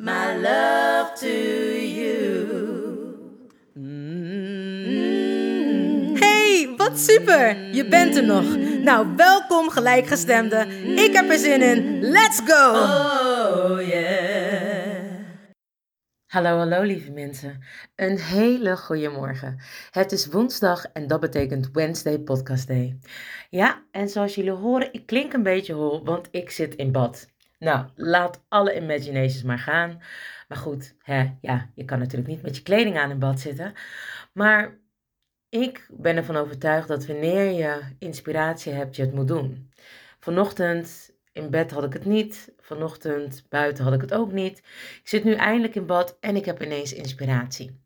my love to you. Hey, wat super! Je bent er nog. Nou, welkom gelijkgestemde. Ik heb er zin in. Let's go! Oh yeah. Hallo, hallo lieve mensen. Een hele goede morgen. Het is woensdag en dat betekent Wednesday Podcast Day. Ja, en zoals jullie horen, ik klink een beetje hol, want ik zit in bad. Nou, laat alle imaginations maar gaan. Maar goed, hè, ja, je kan natuurlijk niet met je kleding aan in bad zitten. Maar ik ben ervan overtuigd dat wanneer je inspiratie hebt, je het moet doen. Vanochtend in bed had ik het niet. Vanochtend buiten had ik het ook niet. Ik zit nu eindelijk in bad en ik heb ineens inspiratie.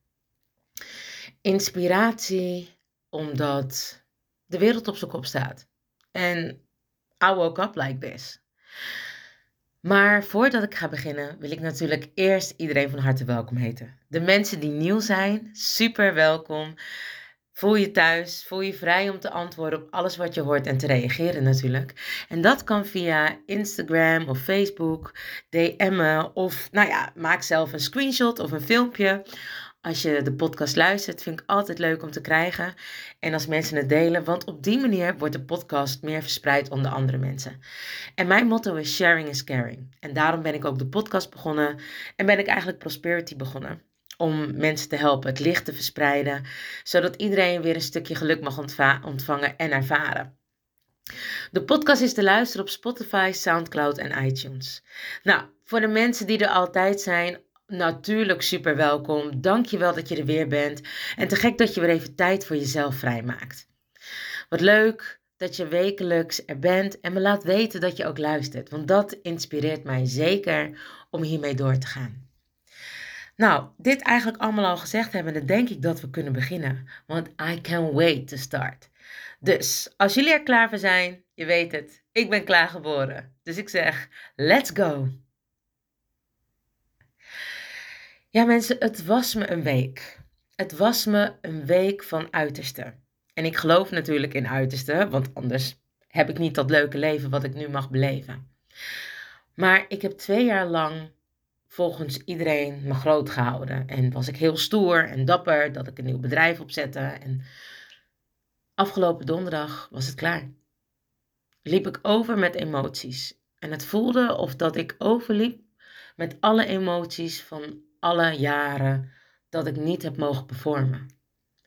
Inspiratie omdat de wereld op zijn kop staat. En I woke up like this. Maar voordat ik ga beginnen, wil ik natuurlijk eerst iedereen van harte welkom heten. De mensen die nieuw zijn, super welkom. Voel je thuis, voel je vrij om te antwoorden op alles wat je hoort en te reageren natuurlijk. En dat kan via Instagram of Facebook, DM'en of nou ja, maak zelf een screenshot of een filmpje. Als je de podcast luistert, vind ik altijd leuk om te krijgen. En als mensen het delen, want op die manier wordt de podcast meer verspreid onder andere mensen. En mijn motto is sharing is caring. En daarom ben ik ook de podcast begonnen en ben ik eigenlijk Prosperity begonnen om mensen te helpen het licht te verspreiden, zodat iedereen weer een stukje geluk mag ontva- ontvangen en ervaren. De podcast is te luisteren op Spotify, SoundCloud en iTunes. Nou, voor de mensen die er altijd zijn, natuurlijk super welkom. Dank je wel dat je er weer bent. En te gek dat je weer even tijd voor jezelf vrijmaakt. Wat leuk dat je wekelijks er bent en me laat weten dat je ook luistert, want dat inspireert mij zeker om hiermee door te gaan. Nou, dit eigenlijk allemaal al gezegd hebben, dan denk ik dat we kunnen beginnen. Want I can't wait to start. Dus, als jullie er klaar voor zijn, je weet het, ik ben klaargeboren. Dus ik zeg, let's go. Ja mensen, het was me een week. Het was me een week van uiterste. En ik geloof natuurlijk in uiterste, want anders heb ik niet dat leuke leven wat ik nu mag beleven. Maar ik heb twee jaar lang volgens iedereen me groot gehouden. En was ik heel stoer en dapper dat ik een nieuw bedrijf opzette. En afgelopen donderdag was het klaar. Liep ik over met emoties. En het voelde of dat ik overliep met alle emoties van alle jaren dat ik niet heb mogen performen.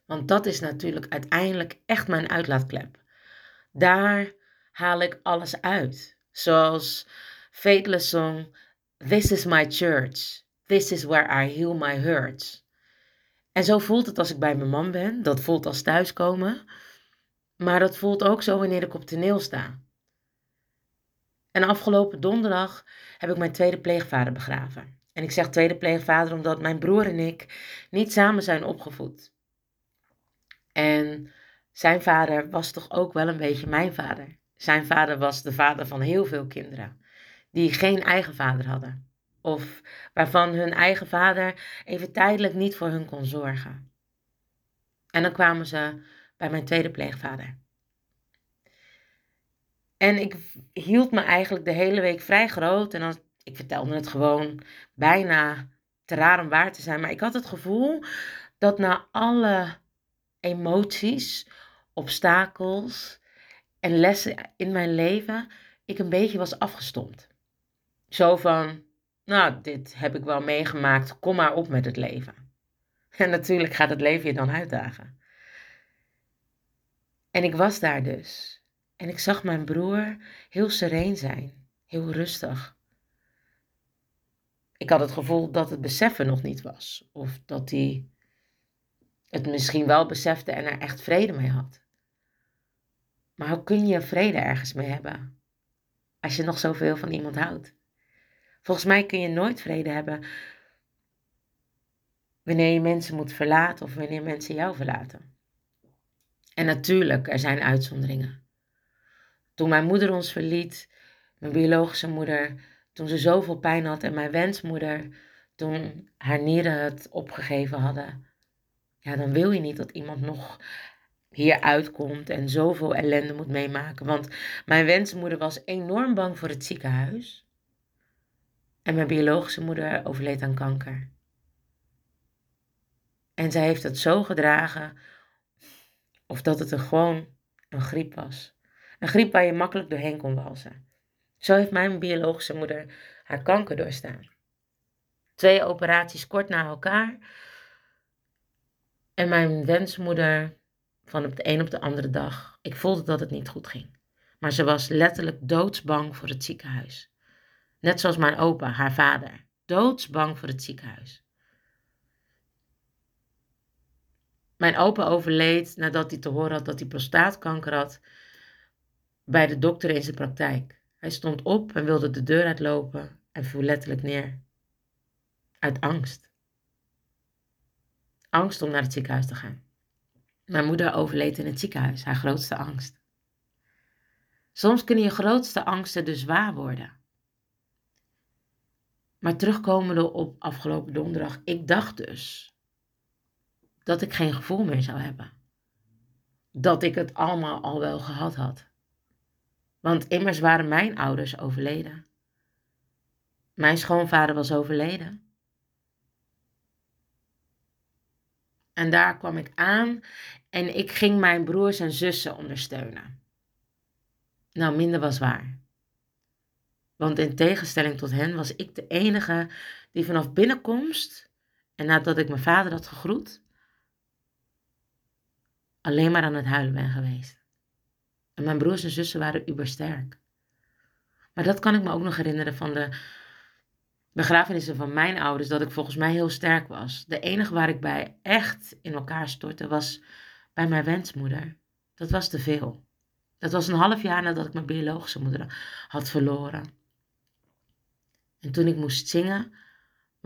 Want dat is natuurlijk uiteindelijk echt mijn uitlaatklep. Daar haal ik alles uit. Zoals Fateless Song This is my church. This is where I heal my hurts. En zo voelt het als ik bij mijn man ben. Dat voelt als thuiskomen. Maar dat voelt ook zo wanneer ik op toneel sta. En afgelopen donderdag heb ik mijn tweede pleegvader begraven. En ik zeg tweede pleegvader omdat mijn broer en ik niet samen zijn opgevoed. En zijn vader was toch ook wel een beetje mijn vader. Zijn vader was de vader van heel veel kinderen die geen eigen vader hadden. Of waarvan hun eigen vader even tijdelijk niet voor hun kon zorgen. En dan kwamen ze bij mijn tweede pleegvader. En ik hield me eigenlijk de hele week vrij groot. En dan, ik vertelde het gewoon bijna te raar om waar te zijn. Maar ik had het gevoel dat na alle emoties, obstakels en lessen in mijn leven, ik een beetje was afgestompt. Zo van, nou, dit heb ik wel meegemaakt, kom maar op met het leven. En natuurlijk gaat het leven je dan uitdagen. En ik was daar dus. En ik zag mijn broer heel sereen zijn, heel rustig. Ik had het gevoel dat het beseffen nog niet was. Of dat hij het misschien wel besefte en er echt vrede mee had. Maar hoe kun je vrede ergens mee hebben? Als je nog zoveel van iemand houdt. Volgens mij kun je nooit vrede hebben wanneer je mensen moet verlaten of wanneer mensen jou verlaten. En natuurlijk, er zijn uitzonderingen. Toen mijn moeder ons verliet, mijn biologische moeder, toen ze zoveel pijn had en mijn wensmoeder, toen haar nieren het opgegeven hadden, ja, dan wil je niet dat iemand nog hier uitkomt en zoveel ellende moet meemaken. Want mijn wensmoeder was enorm bang voor het ziekenhuis. En mijn biologische moeder overleed aan kanker. En zij heeft het zo gedragen, of dat het er gewoon een griep was. Een griep waar je makkelijk doorheen kon walsen. Zo heeft mijn biologische moeder haar kanker doorstaan. Twee operaties kort na elkaar. En mijn wensmoeder van op de een op de andere dag. Ik voelde dat het niet goed ging. Maar ze was letterlijk doodsbang voor het ziekenhuis. Net zoals mijn opa, haar vader. Doodsbang voor het ziekenhuis. Mijn opa overleed nadat hij te horen had dat hij prostaatkanker had bij de dokter in zijn praktijk. Hij stond op en wilde de deur uitlopen en viel letterlijk neer. Uit angst. Angst om naar het ziekenhuis te gaan. Mijn moeder overleed in het ziekenhuis, haar grootste angst. Soms kunnen je grootste angsten dus waar worden. Maar terugkomende op afgelopen donderdag, ik dacht dus dat ik geen gevoel meer zou hebben. Dat ik het allemaal al wel gehad had. Want immers waren mijn ouders overleden. Mijn schoonvader was overleden. En daar kwam ik aan en ik ging mijn broers en zussen ondersteunen. Nou, minder was waar. Want in tegenstelling tot hen was ik de enige die vanaf binnenkomst en nadat ik mijn vader had gegroet, alleen maar aan het huilen ben geweest. En mijn broers en zussen waren ubersterk. Maar dat kan ik me ook nog herinneren van de begrafenissen van mijn ouders, dat ik volgens mij heel sterk was. De enige waar ik bij echt in elkaar stortte was bij mijn wensmoeder. Dat was te veel. Dat was een half jaar nadat ik mijn biologische moeder had verloren. En toen ik moest zingen,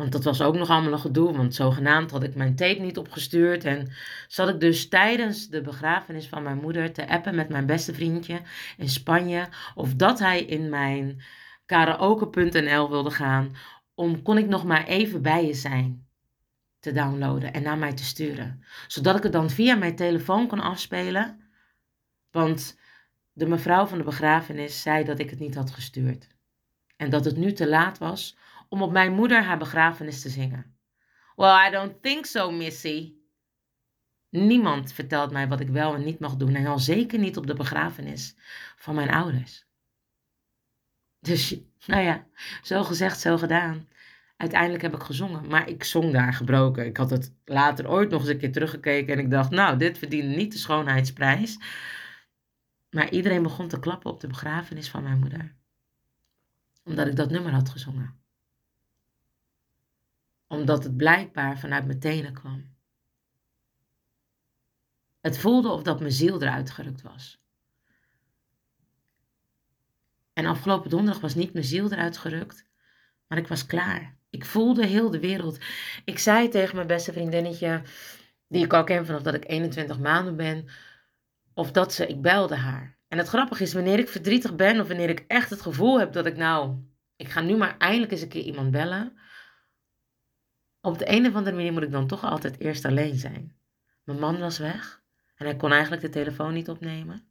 want dat was ook nog allemaal een gedoe, want zogenaamd had ik mijn tape niet opgestuurd. En zat ik dus tijdens de begrafenis van mijn moeder te appen met mijn beste vriendje in Spanje. Of dat hij in mijn karaoke.nl wilde gaan. Om kon ik nog maar even bij je zijn te downloaden en naar mij te sturen. Zodat ik het dan via mijn telefoon kon afspelen. Want de mevrouw van de begrafenis zei dat ik het niet had gestuurd. En dat het nu te laat was om op mijn moeder haar begrafenis te zingen. Well, I don't think so, Missy. Niemand vertelt mij wat ik wel en niet mag doen en al zeker niet op de begrafenis van mijn ouders. Dus, nou ja, zo gezegd, zo gedaan. Uiteindelijk heb ik gezongen, maar ik zong daar gebroken. Ik had het later ooit nog eens een keer teruggekeken en ik dacht, nou, dit verdient niet de schoonheidsprijs. Maar iedereen begon te klappen op de begrafenis van mijn moeder. Omdat ik dat nummer had gezongen omdat het blijkbaar vanuit mijn tenen kwam. Het voelde of dat mijn ziel eruit gerukt was. En afgelopen donderdag was niet mijn ziel eruit gerukt, maar ik was klaar. Ik voelde heel de wereld. Ik zei tegen mijn beste vriendinnetje, die ik al ken vanaf dat ik 21 maanden ben, of dat ze, ik belde haar. En het grappige is, wanneer ik verdrietig ben of wanneer ik echt het gevoel heb dat ik nou, ik ga nu maar eindelijk eens een keer iemand bellen, op de een of andere manier moet ik dan toch altijd eerst alleen zijn. Mijn man was weg en hij kon eigenlijk de telefoon niet opnemen.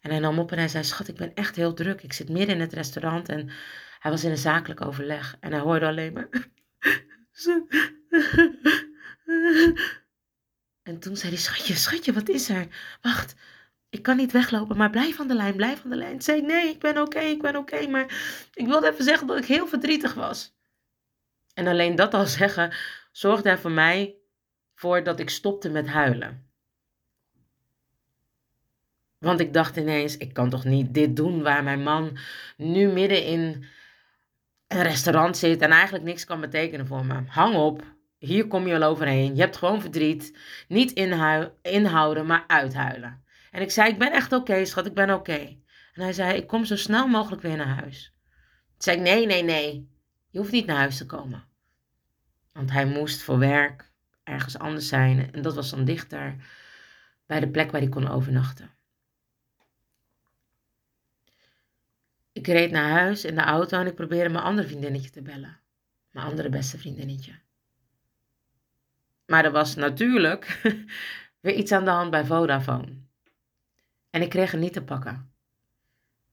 En hij nam op en hij zei: Schat, ik ben echt heel druk. Ik zit midden in het restaurant en hij was in een zakelijk overleg. En hij hoorde alleen maar. En toen zei hij: Schatje, schatje, wat is er? Wacht, ik kan niet weglopen, maar blijf aan de lijn, blijf aan de lijn. Zei: Nee, ik ben oké, ik ben oké. maar ik wilde even zeggen dat ik heel verdrietig was. En alleen dat al zeggen zorgde er voor mij voordat ik stopte met huilen. Want ik dacht ineens, ik kan toch niet dit doen waar mijn man nu midden in een restaurant zit en eigenlijk niks kan betekenen voor me. Hang op, hier kom je al overheen. Je hebt gewoon verdriet. Niet inhouden, maar uithuilen. En ik zei, ik ben echt oké, schat, ik ben oké. En hij zei, ik kom zo snel mogelijk weer naar huis. Toen zei ik, nee, nee, nee, je hoeft niet naar huis te komen. Want hij moest voor werk ergens anders zijn. En dat was dan dichter bij de plek waar hij kon overnachten. Ik reed naar huis in de auto en ik probeerde mijn andere vriendinnetje te bellen. Mijn andere beste vriendinnetje. Maar er was natuurlijk weer iets aan de hand bij Vodafone. En ik kreeg het niet te pakken.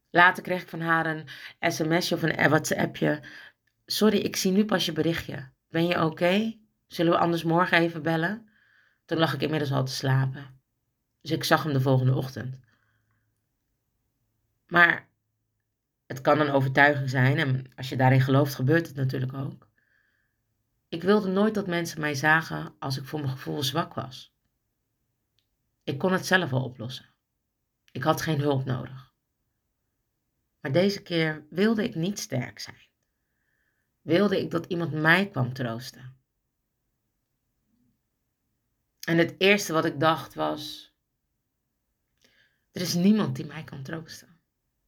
Later kreeg ik van haar een sms'je of een WhatsAppje. Sorry, ik zie nu pas je berichtje. Ben je oké? Zullen we anders morgen even bellen? Toen lag ik inmiddels al te slapen. Dus ik zag hem de volgende ochtend. Maar het kan een overtuiging zijn en als je daarin gelooft, gebeurt het natuurlijk ook. Ik wilde nooit dat mensen mij zagen als ik voor mijn gevoel zwak was. Ik kon het zelf wel oplossen. Ik had geen hulp nodig. Maar deze keer wilde ik niet sterk zijn. Wilde ik dat iemand mij kwam troosten. En het eerste wat ik dacht was: er is niemand die mij kan troosten.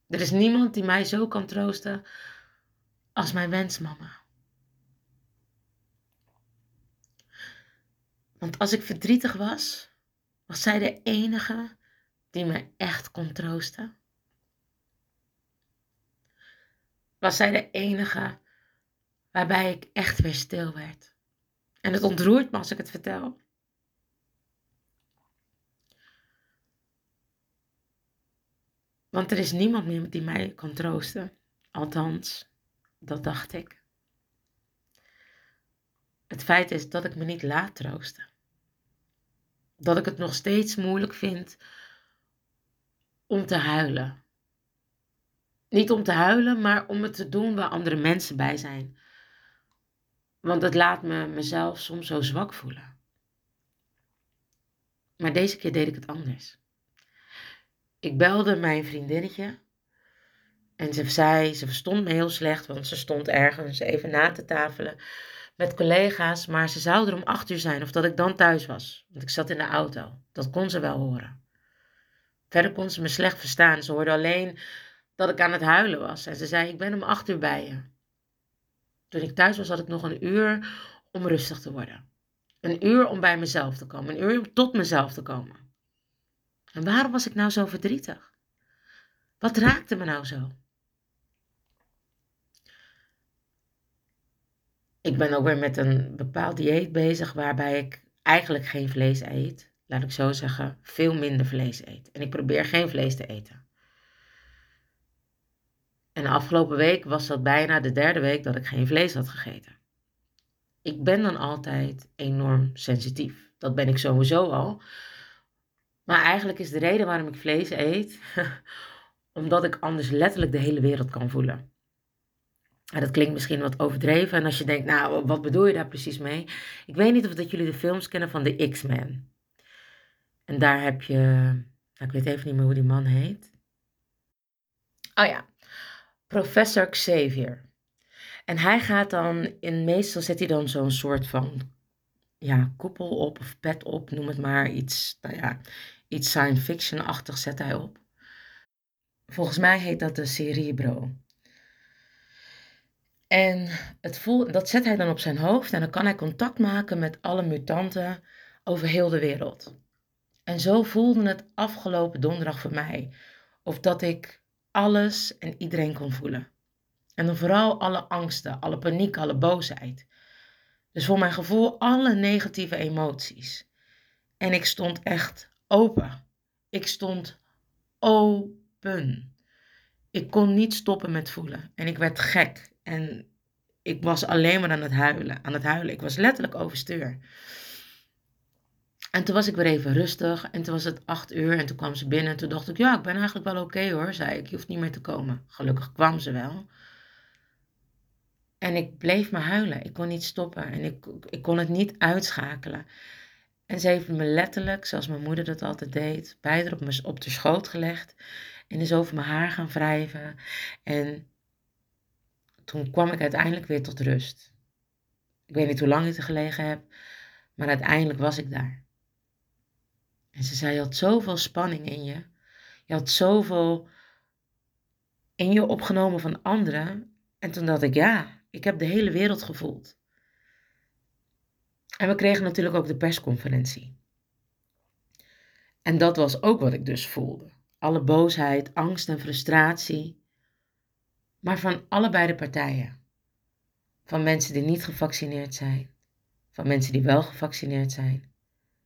Er is niemand die mij zo kan troosten als mijn wensmama. Want als ik verdrietig was, was zij de enige die me echt kon troosten. Was zij de enige waarbij ik echt weer stil werd. En het ontroert me als ik het vertel. Want er is niemand meer die mij kan troosten. Althans, dat dacht ik. Het feit is dat ik me niet laat troosten dat ik het nog steeds moeilijk vind om te huilen. Niet om te huilen, maar om het te doen waar andere mensen bij zijn. Want het laat me mezelf soms zo zwak voelen. Maar deze keer deed ik het anders. Ik belde mijn vriendinnetje. En ze zei, ze verstond me heel slecht, want ze stond ergens even na te tafelen met collega's, maar ze zou er om acht uur zijn of dat ik dan thuis was. Want ik zat in de auto. Dat kon ze wel horen. Verder kon ze me slecht verstaan. Ze hoorde alleen dat ik aan het huilen was. En ze zei: Ik ben om acht uur bij je. Toen ik thuis was, had ik nog een uur om rustig te worden. Een uur om bij mezelf te komen. Een uur om tot mezelf te komen. En waarom was ik nou zo verdrietig? Wat raakte me nou zo? ik ben ook weer met een bepaald dieet bezig waarbij ik eigenlijk geen vlees eet. Laat ik zo zeggen, veel minder vlees eet. En ik probeer geen vlees te eten. En de afgelopen week was dat bijna de derde week dat ik geen vlees had gegeten. Ik ben dan altijd enorm sensitief. Dat ben ik sowieso al. Maar eigenlijk is de reden waarom ik vlees eet, omdat ik anders letterlijk de hele wereld kan voelen. En dat klinkt misschien wat overdreven. En als je denkt, nou, wat bedoel je daar precies mee? Ik weet niet of dat jullie de films kennen van de X-Men. En daar heb je, nou, ik weet even niet meer hoe die man heet. Oh ja, Professor Xavier. En hij gaat dan, in meestal zet hij dan zo'n soort van, ja, koepel op of pet op, noem het maar. Iets, nou ja, iets science fiction-achtig zet hij op. Volgens mij heet dat de Cerebro. En het voel, dat zet hij dan op zijn hoofd en dan kan hij contact maken met alle mutanten over heel de wereld. En zo voelde het afgelopen donderdag voor mij. Of dat ik alles en iedereen kon voelen. En dan vooral alle angsten, alle paniek, alle boosheid. Dus voor mijn gevoel alle negatieve emoties. En ik stond echt open. Ik stond open. Ik kon niet stoppen met voelen. En ik werd gek. En ik was alleen maar aan het huilen. Aan het huilen. Ik was letterlijk overstuur. En toen was ik weer even rustig. En toen was het acht uur. En toen kwam ze binnen. En toen dacht ik, ja, ik ben eigenlijk wel oké hoor. Zei ik, je hoeft niet meer te komen. Gelukkig kwam ze wel. En ik bleef maar huilen. Ik kon niet stoppen. En ik, ik kon het niet uitschakelen. En ze heeft me letterlijk, zoals mijn moeder dat altijd deed, beide op, op de schoot gelegd. En is over mijn haar gaan wrijven. En toen kwam ik uiteindelijk weer tot rust. Ik weet niet hoe lang ik er gelegen heb, maar uiteindelijk was ik daar. En ze zei: Je had zoveel spanning in je. Je had zoveel in je opgenomen van anderen. En toen dacht ik: Ja, ik heb de hele wereld gevoeld. En we kregen natuurlijk ook de persconferentie. En dat was ook wat ik dus voelde. Alle boosheid, angst en frustratie. Maar van allebei de partijen. Van mensen die niet gevaccineerd zijn. Van mensen die wel gevaccineerd zijn.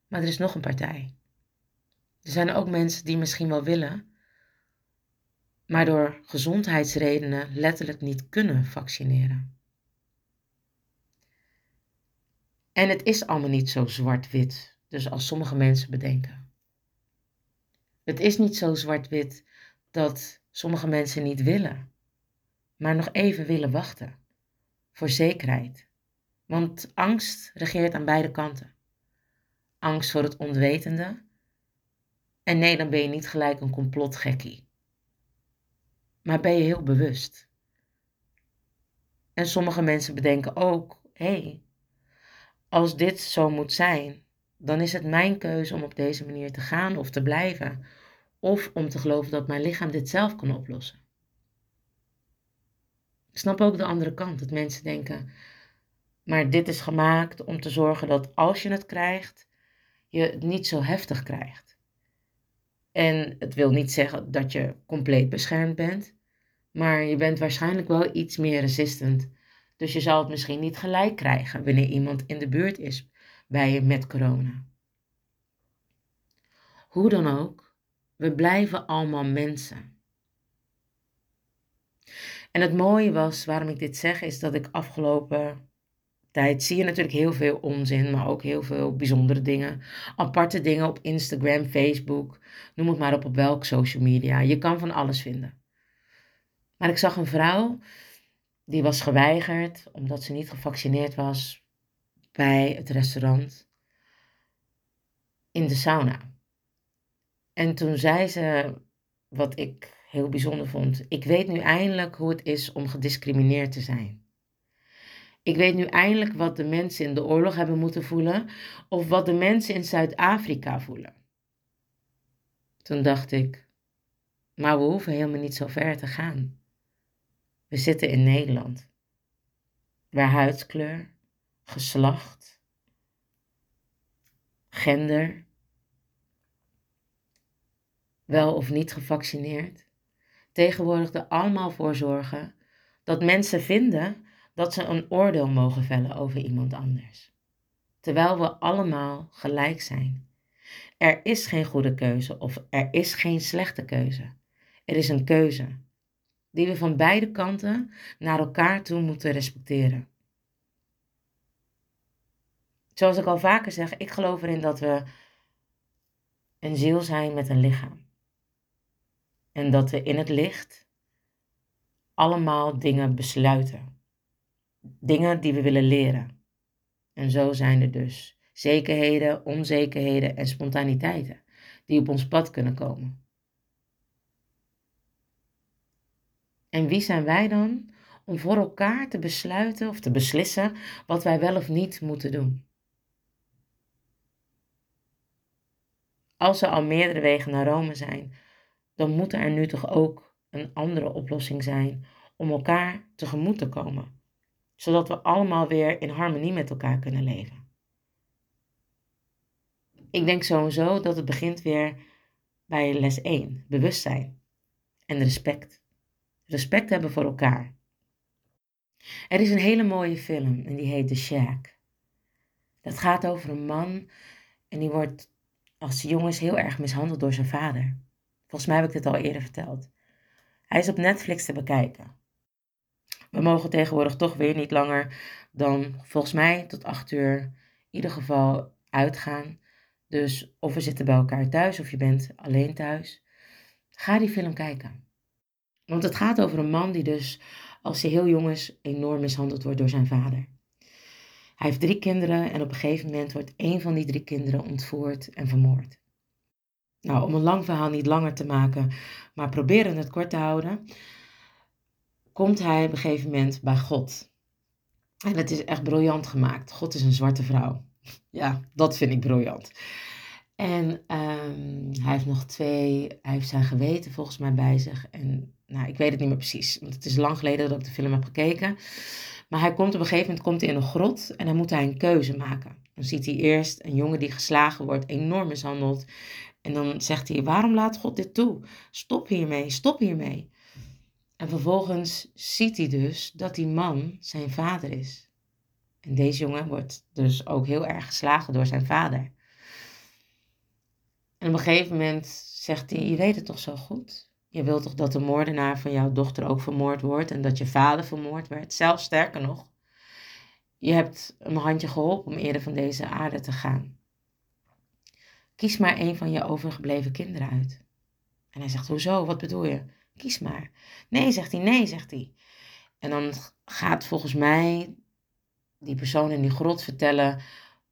Maar er is nog een partij. Er zijn ook mensen die misschien wel willen, maar door gezondheidsredenen letterlijk niet kunnen vaccineren. En het is allemaal niet zo zwart-wit, dus als sommige mensen bedenken. Het is niet zo zwart-wit dat sommige mensen niet willen, maar nog even willen wachten. Voor zekerheid. Want angst regeert aan beide kanten. Angst voor het onwetende. En nee, dan ben je niet gelijk een complotgekkie. Maar ben je heel bewust. En sommige mensen bedenken ook: hé, hey, als dit zo moet zijn, dan is het mijn keuze om op deze manier te gaan of te blijven. Of om te geloven dat mijn lichaam dit zelf kan oplossen. Ik snap ook de andere kant, dat mensen denken, maar dit is gemaakt om te zorgen dat als je het krijgt, je het niet zo heftig krijgt. En het wil niet zeggen dat je compleet beschermd bent, maar je bent waarschijnlijk wel iets meer resistant dus je zal het misschien niet gelijk krijgen wanneer iemand in de buurt is bij je met corona. Hoe dan ook, we blijven allemaal mensen. En het mooie was, waarom ik dit zeg, is dat ik afgelopen tijd zie je natuurlijk heel veel onzin, maar ook heel veel bijzondere dingen. Aparte dingen op Instagram, Facebook, noem het maar op, op welk social media. Je kan van alles vinden. Maar ik zag een vrouw die was geweigerd omdat ze niet gevaccineerd was bij het restaurant in de sauna. En toen zei ze, wat ik heel bijzonder vond, ik weet nu eindelijk hoe het is om gediscrimineerd te zijn. Ik weet nu eindelijk wat de mensen in de oorlog hebben moeten voelen of wat de mensen in Zuid-Afrika voelen. Toen dacht ik, maar we hoeven helemaal niet zo ver te gaan. We zitten in Nederland, waar huidskleur, geslacht, gender, wel of niet gevaccineerd, tegenwoordig er allemaal voor zorgen dat mensen vinden dat ze een oordeel mogen vellen over iemand anders. Terwijl we allemaal gelijk zijn. Er is geen goede keuze of er is geen slechte keuze. Er is een keuze die we van beide kanten naar elkaar toe moeten respecteren. Zoals ik al vaker zeg, ik geloof erin dat we een ziel zijn met een lichaam. En dat we in het licht allemaal dingen besluiten. Dingen die we willen leren. En zo zijn er dus zekerheden, onzekerheden en spontaniteiten die op ons pad kunnen komen. En wie zijn wij dan om voor elkaar te besluiten of te beslissen wat wij wel of niet moeten doen? Als er al meerdere wegen naar Rome zijn, dan moet er nu toch ook een andere oplossing zijn om elkaar tegemoet te komen, zodat we allemaal weer in harmonie met elkaar kunnen leven. Ik denk sowieso dat het begint weer bij les 1, bewustzijn en respect respect hebben voor elkaar. Er is een hele mooie film en die heet The Shack. Dat gaat over een man en die wordt als jongens heel erg mishandeld door zijn vader. Volgens mij heb ik dit al eerder verteld. Hij is op Netflix te bekijken. We mogen tegenwoordig toch weer niet langer dan volgens mij tot acht uur in ieder geval uitgaan. Dus of we zitten bij elkaar thuis of je bent alleen thuis. Ga die film kijken. Want het gaat over een man die dus, als hij heel jong is, enorm mishandeld wordt door zijn vader. Hij heeft drie kinderen en op een gegeven moment wordt één van die drie kinderen ontvoerd en vermoord. Nou, om een lang verhaal niet langer te maken, maar proberen het kort te houden, komt hij op een gegeven moment bij God. En het is echt briljant gemaakt. God is een zwarte vrouw. Ja, dat vind ik briljant. En ehm, hij heeft nog twee, hij heeft zijn geweten volgens mij bij zich. En nou, ik weet het niet meer precies, want het is lang geleden dat ik de film heb gekeken. Maar hij komt op een gegeven moment komt hij in een grot en dan moet hij een keuze maken. Dan ziet hij eerst een jongen die geslagen wordt, enorm mishandeld. En dan zegt hij, waarom laat God dit toe? Stop hiermee, stop hiermee. En vervolgens ziet hij dus dat die man zijn vader is. En deze jongen wordt dus ook heel erg geslagen door zijn vader. En op een gegeven moment zegt hij: Je weet het toch zo goed? Je wilt toch dat de moordenaar van jouw dochter ook vermoord wordt en dat je vader vermoord werd? Zelfs sterker nog, je hebt een handje geholpen om eerder van deze aarde te gaan. Kies maar een van je overgebleven kinderen uit. En hij zegt: Hoezo? Wat bedoel je? Kies maar. Nee, zegt hij, nee, zegt hij. En dan gaat volgens mij die persoon in die grot vertellen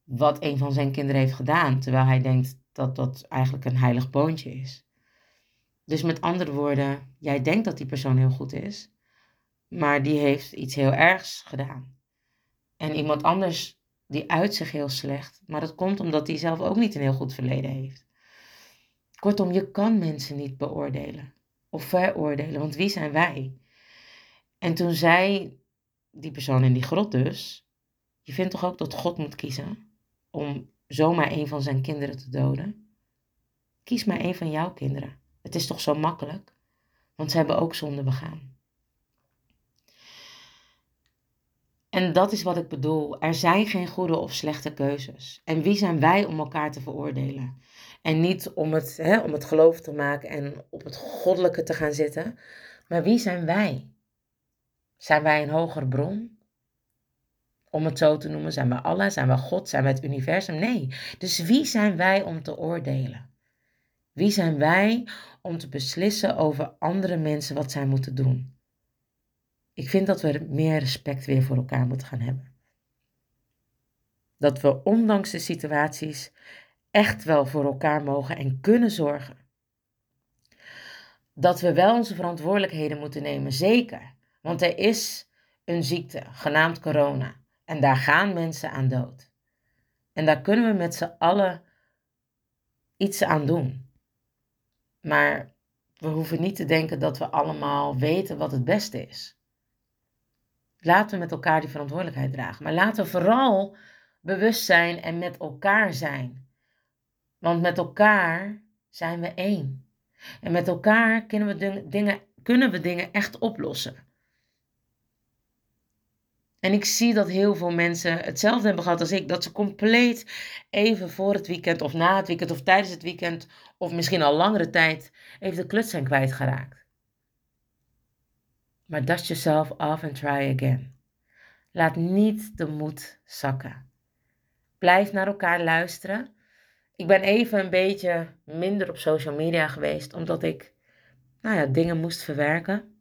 wat een van zijn kinderen heeft gedaan, terwijl hij denkt dat dat eigenlijk een heilig boontje is. Dus met andere woorden, jij denkt dat die persoon heel goed is, maar die heeft iets heel ergs gedaan. En iemand anders die uit zich heel slecht, maar dat komt omdat hij zelf ook niet een heel goed verleden heeft. Kortom, je kan mensen niet beoordelen of veroordelen, want wie zijn wij? En toen zei die persoon in die grot dus, je vindt toch ook dat God moet kiezen om zomaar een van zijn kinderen te doden? Kies maar een van jouw kinderen. Het is toch zo makkelijk, want ze hebben ook zonde begaan. En dat is wat ik bedoel. Er zijn geen goede of slechte keuzes. En wie zijn wij om elkaar te veroordelen? En niet om het, hè, om het geloof te maken en op het goddelijke te gaan zitten. Maar wie zijn wij? Zijn wij een hogere bron? Om het zo te noemen, zijn we Allah, zijn we God, zijn we het universum? Nee. Dus wie zijn wij om te oordelen? Wie zijn wij om te beslissen over andere mensen wat zij moeten doen? Ik vind dat we meer respect weer voor elkaar moeten gaan hebben. Dat we ondanks de situaties echt wel voor elkaar mogen en kunnen zorgen. Dat we wel onze verantwoordelijkheden moeten nemen, zeker. Want er is een ziekte genaamd corona. En daar gaan mensen aan dood. En daar kunnen we met z'n allen iets aan doen. Maar we hoeven niet te denken dat we allemaal weten wat het beste is. Laten we met elkaar die verantwoordelijkheid dragen. Maar laten we vooral bewust zijn en met elkaar zijn. Want met elkaar zijn we één. En met elkaar kunnen we dingen, kunnen we dingen echt oplossen. En ik zie dat heel veel mensen hetzelfde hebben gehad als ik. Dat ze compleet even voor het weekend of na het weekend of tijdens het weekend of misschien al langere tijd even de kluts zijn kwijtgeraakt. Maar dust yourself off and try again. Laat niet de moed zakken. Blijf naar elkaar luisteren. Ik ben even een beetje minder op social media geweest, omdat ik nou ja, dingen moest verwerken.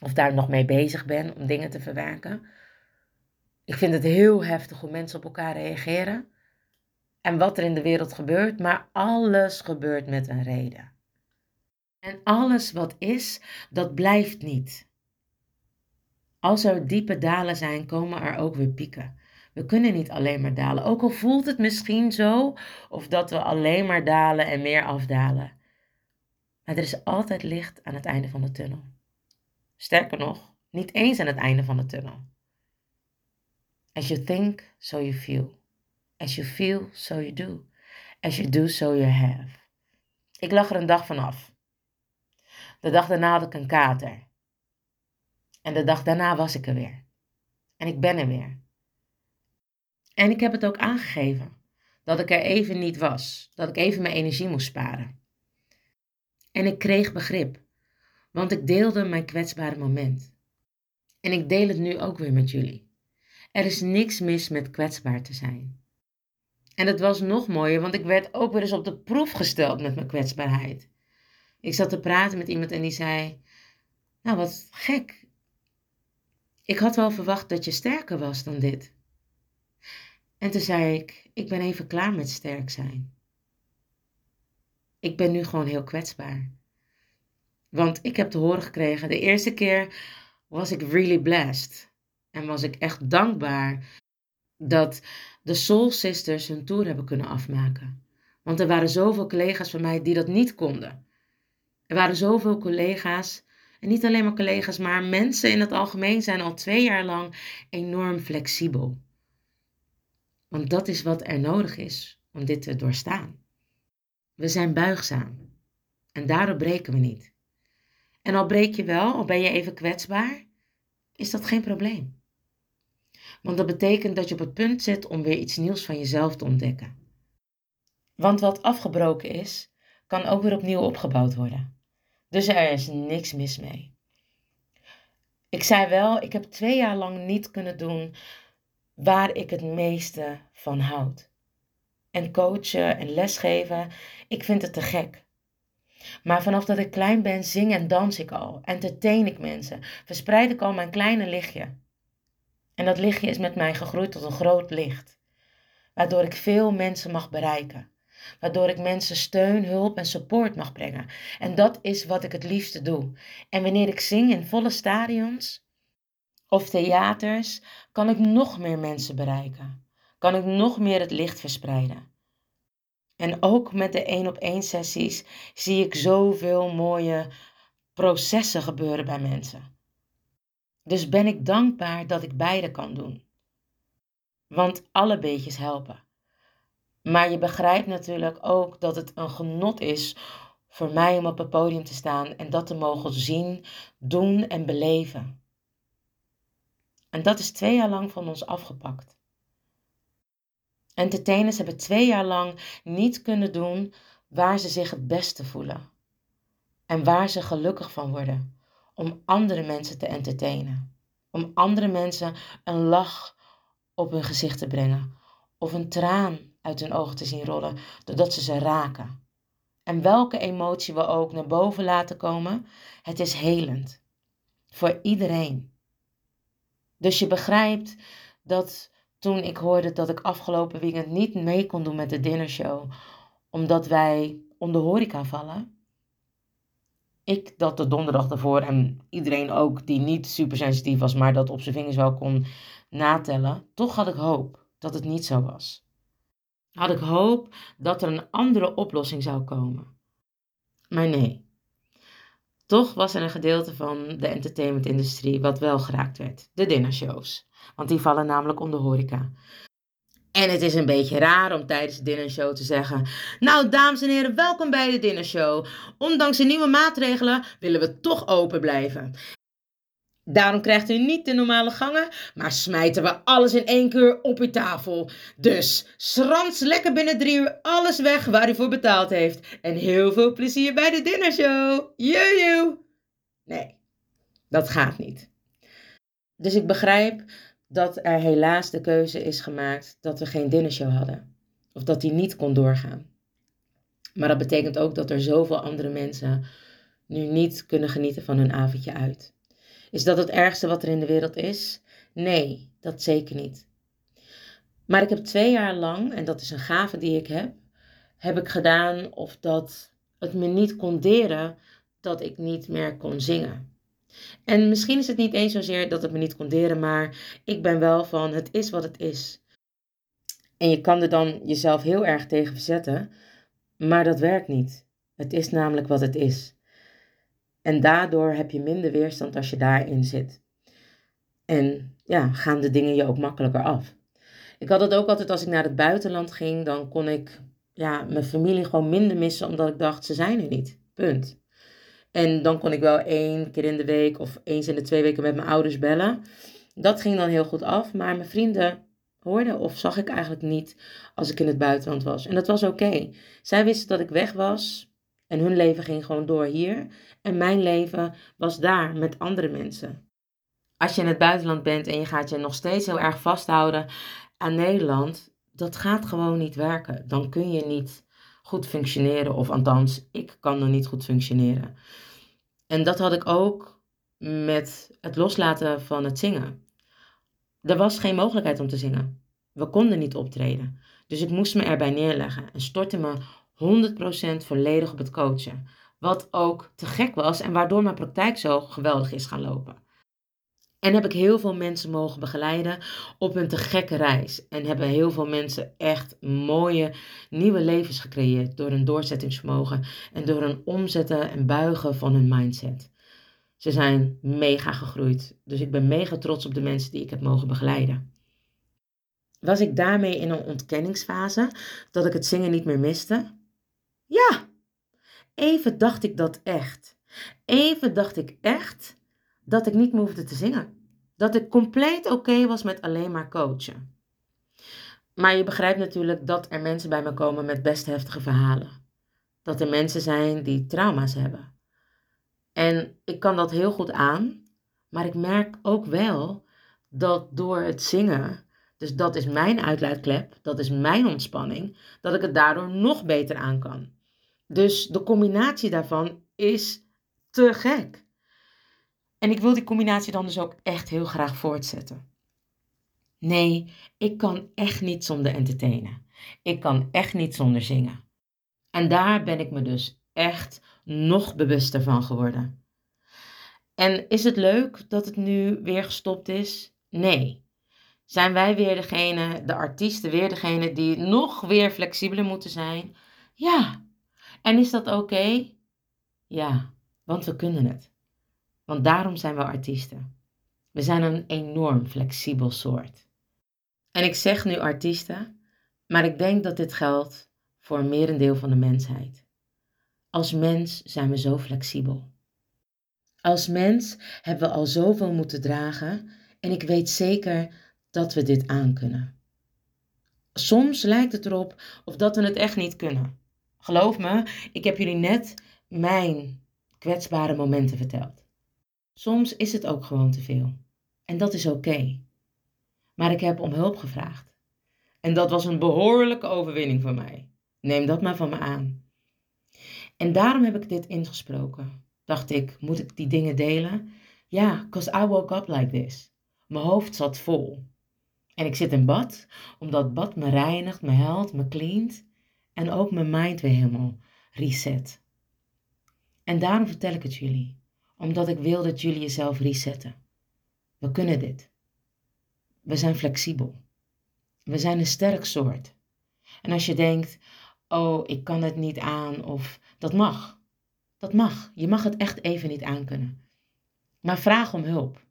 Of daar nog mee bezig ben om dingen te verwerken. Ik vind het heel heftig hoe mensen op elkaar reageren. En wat er in de wereld gebeurt, maar alles gebeurt met een reden. En alles wat is, dat blijft niet. Als er diepe dalen zijn, komen er ook weer pieken. We kunnen niet alleen maar dalen. Ook al voelt het misschien zo, of dat we alleen maar dalen en meer afdalen. Maar er is altijd licht aan het einde van de tunnel. Sterker nog, niet eens aan het einde van de tunnel. As you think, so you feel. As you feel, so you do. As you do, so you have. Ik lag er een dag vanaf. De dag daarna had ik een kater. En de dag daarna was ik er weer. En ik ben er weer. En ik heb het ook aangegeven dat ik er even niet was, dat ik even mijn energie moest sparen. En ik kreeg begrip, want ik deelde mijn kwetsbare moment. En ik deel het nu ook weer met jullie. Er is niks mis met kwetsbaar te zijn. En het was nog mooier, want ik werd ook weer eens op de proef gesteld met mijn kwetsbaarheid. Ik zat te praten met iemand en die zei: Nou, wat gek. Ik had wel verwacht dat je sterker was dan dit. En toen zei ik, ik ben even klaar met sterk zijn. Ik ben nu gewoon heel kwetsbaar. Want ik heb te horen gekregen, de eerste keer was ik really blessed. En was ik echt dankbaar dat de Soul Sisters hun tour hebben kunnen afmaken. Want er waren zoveel collega's van mij die dat niet konden. Er waren zoveel collega's, en niet alleen maar collega's, maar mensen in het algemeen zijn al twee jaar lang enorm flexibel. Want dat is wat er nodig is om dit te doorstaan. We zijn buigzaam. En daardoor breken we niet. En al breek je wel, al ben je even kwetsbaar, is dat geen probleem. Want dat betekent dat je op het punt zit om weer iets nieuws van jezelf te ontdekken. Want wat afgebroken is, kan ook weer opnieuw opgebouwd worden. Dus er is niks mis mee. Ik zei wel, ik heb twee jaar lang niet kunnen doen waar ik het meeste van houd. En coachen en lesgeven, ik vind het te gek. Maar vanaf dat ik klein ben, zing en dans ik al, entertain ik mensen, verspreid ik al mijn kleine lichtje. En dat lichtje is met mij gegroeid tot een groot licht, waardoor ik veel mensen mag bereiken. Waardoor ik mensen steun, hulp en support mag brengen. En dat is wat ik het liefste doe. En wanneer ik zing in volle stadions of theaters, kan ik nog meer mensen bereiken. Kan ik nog meer het licht verspreiden. En ook met de één op één sessies zie ik zoveel mooie processen gebeuren bij mensen. Dus ben ik dankbaar dat ik beide kan doen. Want alle beetjes helpen. Maar je begrijpt natuurlijk ook dat het een genot is voor mij om op het podium te staan en dat te mogen zien, doen en beleven. En dat is twee jaar lang van ons afgepakt. Entertainers hebben twee jaar lang niet kunnen doen waar ze zich het beste voelen. En waar ze gelukkig van worden. Om andere mensen te entertainen. Om andere mensen een lach op hun gezicht te brengen. Of een traan uit hun ogen te zien rollen, doordat ze ze raken. En welke emotie we ook naar boven laten komen, het is helend. Voor iedereen. Dus je begrijpt dat toen ik hoorde dat ik afgelopen weekend niet mee kon doen met de dinnershow, omdat wij onder horeca vallen. Ik dat de donderdag ervoor en iedereen ook die niet super sensitief was, maar dat op zijn vingers wel kon natellen. Toch had ik hoop dat het niet zo was had ik hoop dat er een andere oplossing zou komen. Maar nee. Toch was er een gedeelte van de entertainmentindustrie wat wel geraakt werd: de dinnershows. Want die vallen namelijk onder horeca. En het is een beetje raar om tijdens de dinnershow te zeggen: Nou, dames en heren, welkom bij de dinnershow. Ondanks de nieuwe maatregelen willen we toch open blijven. Daarom krijgt u niet de normale gangen, maar smijten we alles in één keer op uw tafel. Dus schrans lekker binnen drie uur alles weg waar u voor betaald heeft. En heel veel plezier bij de dinnershow. Joejoe! Nee, dat gaat niet. Dus ik begrijp dat er helaas de keuze is gemaakt dat we geen dinnershow hadden. Of dat die niet kon doorgaan. Maar dat betekent ook dat er zoveel andere mensen nu niet kunnen genieten van hun avondje uit. Is dat het ergste wat er in de wereld is? Nee, dat zeker niet. Maar ik heb twee jaar lang, en dat is een gave die ik heb, heb ik gedaan of dat het me niet kon deren dat ik niet meer kon zingen. En misschien is het niet eens zozeer dat het me niet kon deren, maar ik ben wel van het is wat het is. En je kan er dan jezelf heel erg tegen verzetten, maar dat werkt niet. Het is namelijk wat het is. En daardoor heb je minder weerstand als je daarin zit. En ja, gaan de dingen je ook makkelijker af. Ik had het ook altijd als ik naar het buitenland ging, dan kon ik ja, mijn familie gewoon minder missen, omdat ik dacht, ze zijn er niet. Punt. En dan kon ik wel één keer in de week of eens in de twee weken met mijn ouders bellen. Dat ging dan heel goed af, maar mijn vrienden hoorden of zag ik eigenlijk niet als ik in het buitenland was. En dat was oké. Zij wisten dat ik weg was, en hun leven ging gewoon door hier. En mijn leven was daar met andere mensen. Als je in het buitenland bent en je gaat je nog steeds heel erg vasthouden aan Nederland, dat gaat gewoon niet werken. Dan kun je niet goed functioneren. Of althans, ik kan nog niet goed functioneren. En dat had ik ook met het loslaten van het zingen. Er was geen mogelijkheid om te zingen. We konden niet optreden, dus ik moest me erbij neerleggen en stortte me 100% volledig op het coachen. Wat ook te gek was en waardoor mijn praktijk zo geweldig is gaan lopen. En heb ik heel veel mensen mogen begeleiden op een te gekke reis. En hebben heel veel mensen echt mooie nieuwe levens gecreëerd door hun doorzettingsvermogen en door een omzetten en buigen van hun mindset. Ze zijn mega gegroeid. Dus ik ben mega trots op de mensen die ik heb mogen begeleiden. Was ik daarmee in een ontkenningsfase dat ik het zingen niet meer miste? Ja, even dacht ik dat echt. Even dacht ik echt dat ik niet meer hoefde te zingen. Dat ik compleet oké was met alleen maar coachen. Maar je begrijpt natuurlijk dat er mensen bij me komen met best heftige verhalen. Dat er mensen zijn die trauma's hebben. En ik kan dat heel goed aan, maar ik merk ook wel dat door het zingen, dus dat is mijn uitlaatklep, dat is mijn ontspanning, dat ik het daardoor nog beter aan kan. Dus de combinatie daarvan is te gek. En ik wil die combinatie dan dus ook echt heel graag voortzetten. Nee, ik kan echt niet zonder entertainen. Ik kan echt niet zonder zingen. En daar ben ik me dus echt nog bewuster van geworden. En is het leuk dat het nu weer gestopt is? Nee. Zijn wij weer degene, de artiesten weer degene die nog weer flexibeler moeten zijn? Ja. En is dat oké? Ja, want we kunnen het. Want daarom zijn we artiesten. We zijn een enorm flexibel soort. En ik zeg nu artiesten, maar ik denk dat dit geldt voor een merendeel van de mensheid. Als mens zijn we zo flexibel. Als mens hebben we al zoveel moeten dragen en ik weet zeker dat we dit aankunnen. Soms lijkt het erop of dat we het echt niet kunnen. Geloof me, ik heb jullie net mijn kwetsbare momenten verteld. Soms is het ook gewoon te veel. En dat is oké. Maar ik heb om hulp gevraagd. En dat was een behoorlijke overwinning voor mij. Neem dat maar van me aan. En daarom heb ik dit ingesproken. Dacht ik, moet ik die dingen delen? Ja, because I woke up like this. Mijn hoofd zat vol. En ik zit in bad, omdat bad me reinigt, me helpt, me cleant. En ook mijn mind weer helemaal reset. En daarom vertel ik het jullie. Omdat ik wil dat jullie jezelf resetten. We kunnen dit. We zijn flexibel. We zijn een sterk soort. En als je denkt, oh, ik kan het niet aan of dat mag. Dat mag. Je mag het echt even niet aankunnen. Maar vraag om hulp.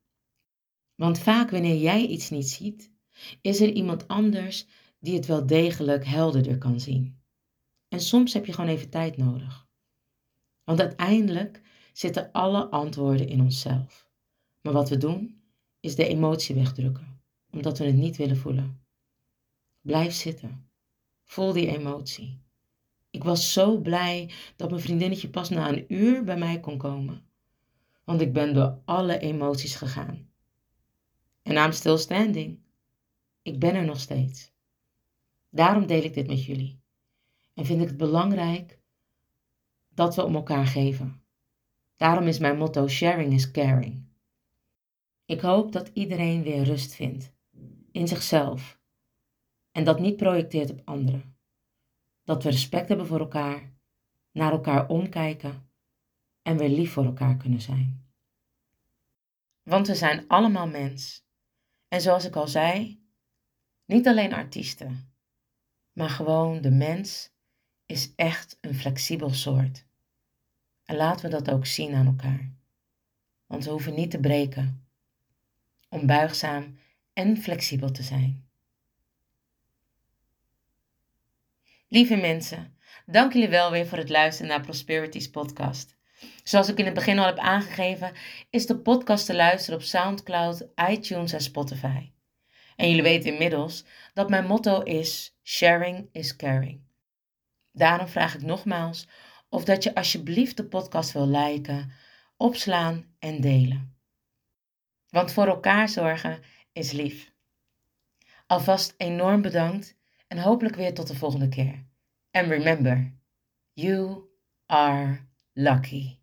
Want vaak wanneer jij iets niet ziet, is er iemand anders die het wel degelijk helderder kan zien. En soms heb je gewoon even tijd nodig. Want uiteindelijk zitten alle antwoorden in onszelf. Maar wat we doen, is de emotie wegdrukken, omdat we het niet willen voelen. Blijf zitten. Voel die emotie. Ik was zo blij dat mijn vriendinnetje pas na een uur bij mij kon komen. Want ik ben door alle emoties gegaan. En I'm still standing. Ik ben er nog steeds. Daarom deel ik dit met jullie. En vind ik het belangrijk dat we om elkaar geven. Daarom is mijn motto sharing is caring. Ik hoop dat iedereen weer rust vindt in zichzelf en dat niet projecteert op anderen. Dat we respect hebben voor elkaar, naar elkaar omkijken en weer lief voor elkaar kunnen zijn. Want we zijn allemaal mens. En zoals ik al zei, niet alleen artiesten, maar gewoon de mens is echt een flexibel soort. En laten we dat ook zien aan elkaar. Want we hoeven niet te breken om buigzaam en flexibel te zijn. Lieve mensen, dank jullie wel weer voor het luisteren naar Prosperities podcast. Zoals ik in het begin al heb aangegeven, is de podcast te luisteren op SoundCloud, iTunes en Spotify. En jullie weten inmiddels dat mijn motto is: sharing is caring. Daarom vraag ik nogmaals of dat je alsjeblieft de podcast wil liken, opslaan en delen. Want voor elkaar zorgen is lief. Alvast enorm bedankt en hopelijk weer tot de volgende keer. And remember, you are lucky.